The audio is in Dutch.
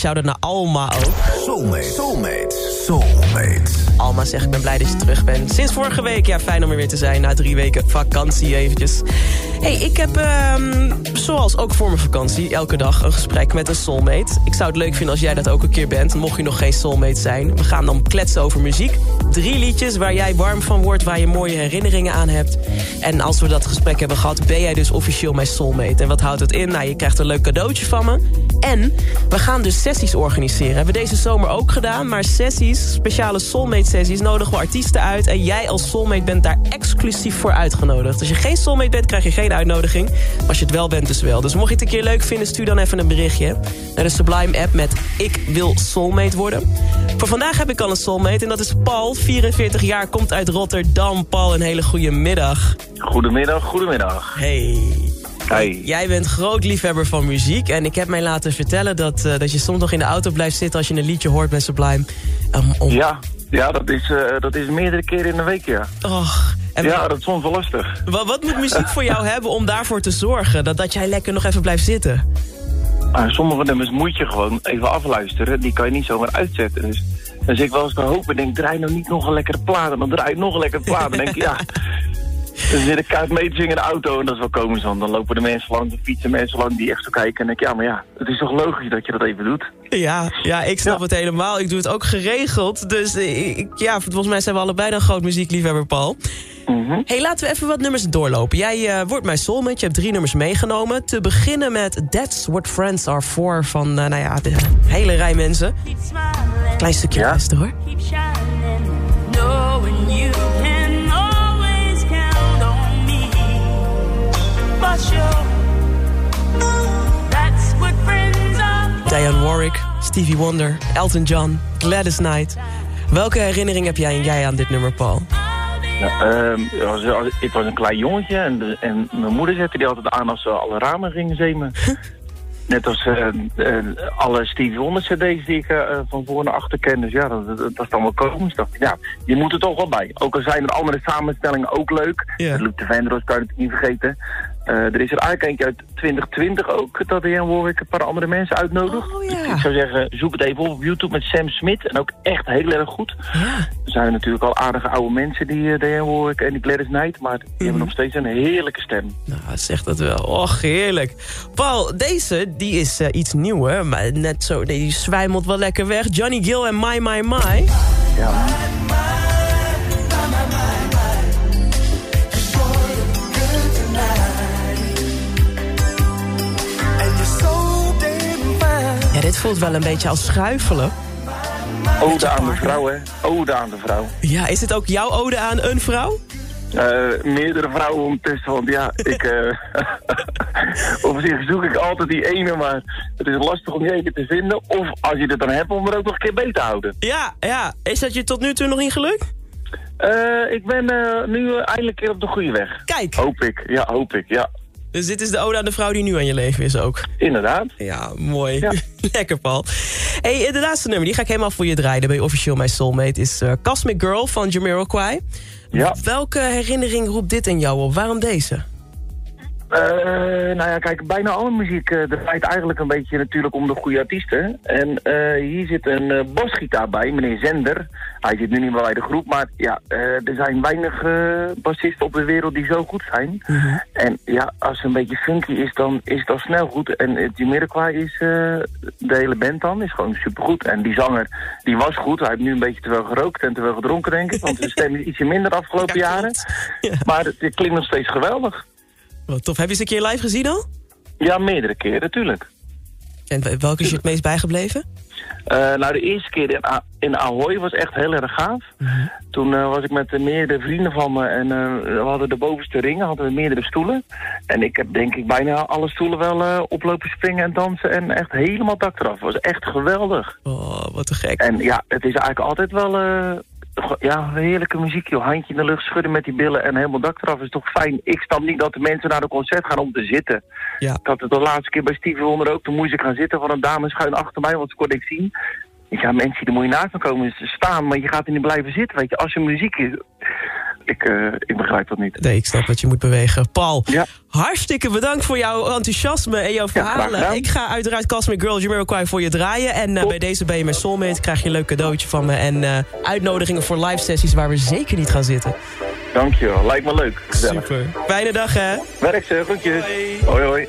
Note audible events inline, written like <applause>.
Shout-out naar Alma ook. Soulmate. Soulmate. Soulmate. Alma zegt, ik ben blij dat je terug bent. Sinds vorige week, ja, fijn om er weer te zijn. Na drie weken vakantie eventjes. Hey, ik heb, ehm, zoals ook voor mijn vakantie, elke dag een gesprek met een soulmate. Ik zou het leuk vinden als jij dat ook een keer bent, mocht je nog geen soulmate zijn. We gaan dan kletsen over muziek. Drie liedjes waar jij warm van wordt, waar je mooie herinneringen aan hebt. En als we dat gesprek hebben gehad, ben jij dus officieel mijn soulmate. En wat houdt het in? Nou, je krijgt een leuk cadeautje van me. En we gaan dus sessies organiseren. Hebben we deze zomer ook gedaan, maar sessies, speciale soulmate sessies nodigen we artiesten uit. En jij als soulmate bent daar exclusief voor uitgenodigd. Als je geen soulmate bent, krijg je geen uitnodiging. Als je het wel bent, dus wel. Dus mocht je het een keer leuk vinden, stuur dan even een berichtje. Naar de Sublime app met Ik wil soulmate worden. Voor vandaag heb ik al een soulmate en dat is Paul. 44 jaar, komt uit Rotterdam. Paul, een hele goede middag. Goedemiddag, goedemiddag. Hey. Hey. Jij bent groot liefhebber van muziek. En ik heb mij laten vertellen dat, uh, dat je soms nog in de auto blijft zitten... als je een liedje hoort bij Sublime. Um, om... Ja, ja dat, is, uh, dat is meerdere keren in de week, ja. Och, en ja, dat is soms wel lastig. Wat, wat moet muziek voor jou hebben om daarvoor te zorgen? Dat, dat jij lekker nog even blijft zitten? Uh, sommige nummers moet je gewoon even afluisteren. Die kan je niet zomaar uitzetten. Dus, dus ik wel eens te hopen, denk, draai nou niet nog een lekkere plaat. En dan draai ik nog een lekkere plaat. Dan denk ik, ja... <laughs> Dan zit ik koud mee te zingen in de auto en dat is wel komisch. Want dan lopen de mensen langs, dan fietsen mensen lang die echt zo kijken. En denk ik, ja, maar ja, het is toch logisch dat je dat even doet. Ja, ja ik snap ja. het helemaal. Ik doe het ook geregeld. Dus ik, ja, volgens mij zijn we allebei dan groot muziekliefhebber, Paul. Mm -hmm. hey, laten we even wat nummers doorlopen. Jij uh, wordt mijn soulmate, je hebt drie nummers meegenomen. Te beginnen met That's What Friends Are For van, uh, nou ja, de hele rij mensen. Klein stukje Ja. hoor. Keep shining, knowing you can always count on me. For sure, that's what friends are for. Diane Warwick, Stevie Wonder, Elton John, Gladys Knight. Welke herinnering heb jij en jij aan dit nummer, Paul? Ja, ehm, ik was- als- ik was een klein jongetje en, en mijn moeder zette die altijd aan als ze alle ramen gingen zemen. Net als eh, eh, alle Stevie Wonder cd's die ik eh, van voor naar achter ken. Dus ja, dat, dat, dat is dan wel komisch. Dacht ja, je moet er toch wel bij. Ook al zijn er andere samenstellingen ook leuk. Ja. Luke de Vandross kan je natuurlijk niet vergeten. Eh, er is er eigenlijk uit 2020 ook, dat Diane Warwick een paar andere mensen uitnodigt. Oh, ja. Dus ik zou zeggen, zoek het even op op YouTube met Sam Smith. En ook echt heel erg goed. Ja. Er zijn natuurlijk al aardige oude mensen die uh, Diane Warwick en die Gladys Knight. Maar die Mhm. hebben nog steeds een heerlijke stem. Nou, zegt dat wel. Och, heerlijk. Paul, deze die is eh, iets nieuwer, maar net zo, die zwijmelt wel lekker weg. Johnny Gill en My My My. Ja. Dit voelt wel een beetje als schuifelen. Ode aan de vrouw, hè. Ode aan de vrouw. Ja, is het ook jouw ode aan een vrouw? Eh, meerdere vrouwen ondertussen, want ja, <laughs> ik... eh <laughs> op zich zoek ik altijd die ene, maar het is lastig om die ene te vinden. Of als je het dan hebt, om er ook nog een keer bij te houden. Ja, ja. Is dat je tot nu toe nog niet gelukt? Eh, ik ben nu eindelijk weer op de goede weg. Kijk, Hoop ik, ja, hoop ik, ja. dus dit is de ode aan de vrouw die nu aan je leven is ook. Inderdaad. Ja, mooi. Ja. <laughs> <laughs> Lekker, Paul. Hey, de laatste nummer, die ga ik helemaal voor je draaien. Ben je officieel mijn soulmate, is eh, Cosmic Girl van Jamiroquai. Ja. Welke herinnering roept dit in jou op? Waarom deze? Eh, nou ja, kijk, bijna alle muziek eh draait eigenlijk een beetje natuurlijk om de goede artiesten. En eh, hier zit een basgitaar bij, meneer Zender. Hij zit nu niet meer bij de groep, maar ja, eh, er zijn weinig eh, bassisten op de wereld die zo goed zijn. En ja, als het een beetje funky is, dan is al snel goed. En het Jamiroquai is, eh, de hele band dan, is gewoon supergoed. En die zanger, die was goed. Hij heeft nu een beetje te veel gerookt en te veel gedronken, denk ik. Want zijn stem is ietsje minder de afgelopen Ja, jaren. Maar het klinkt nog steeds geweldig. Wat tof. Heb je ze een keer live gezien al? Ja, meerdere keren, natuurlijk. En welke is je het meest bijgebleven? Eh, nou, de eerste keer in, A- in Ahoy was echt heel erg gaaf. Toen eh, was ik met eh, meerdere vrienden van me en we hadden de bovenste ringen, hadden we meerdere stoelen. En ik heb denk ik bijna alle stoelen wel oplopen springen en dansen en echt helemaal dak eraf. Het was echt geweldig. Oh, wat te gek. En ja, het is eigenlijk altijd wel ja, heerlijke muziek, joh. Handje in de lucht, schudden met die billen en helemaal dak eraf is toch fijn. Ik snap niet dat de mensen naar de concert gaan om te zitten. Ja. Ik had het de laatste keer bij Stevie Wonder ook. Toen moest ik gaan zitten van een dame schuin achter mij, want ze kon ik zien. Ik zei, mensen, dan moet je naast me komen staan, maar je gaat er niet blijven zitten, weet je. Als er muziek is... Ik, eh, ik begrijp dat niet. Nee, ik snap dat je moet bewegen. Paul, Ja. hartstikke bedankt voor jouw enthousiasme en jouw verhalen. ik ga uiteraard Cosmic Girls Jamiroquai voor je draaien. En eh, bij deze ben je mijn soulmate. Krijg je een leuk cadeautje van me. En eh, uitnodigingen voor live sessies waar we zeker niet gaan zitten. Dankjewel, lijkt me leuk. Gezellig. Super. Fijne dag, hè? Werk ze, groetjes. Hoi. hoi. hoi.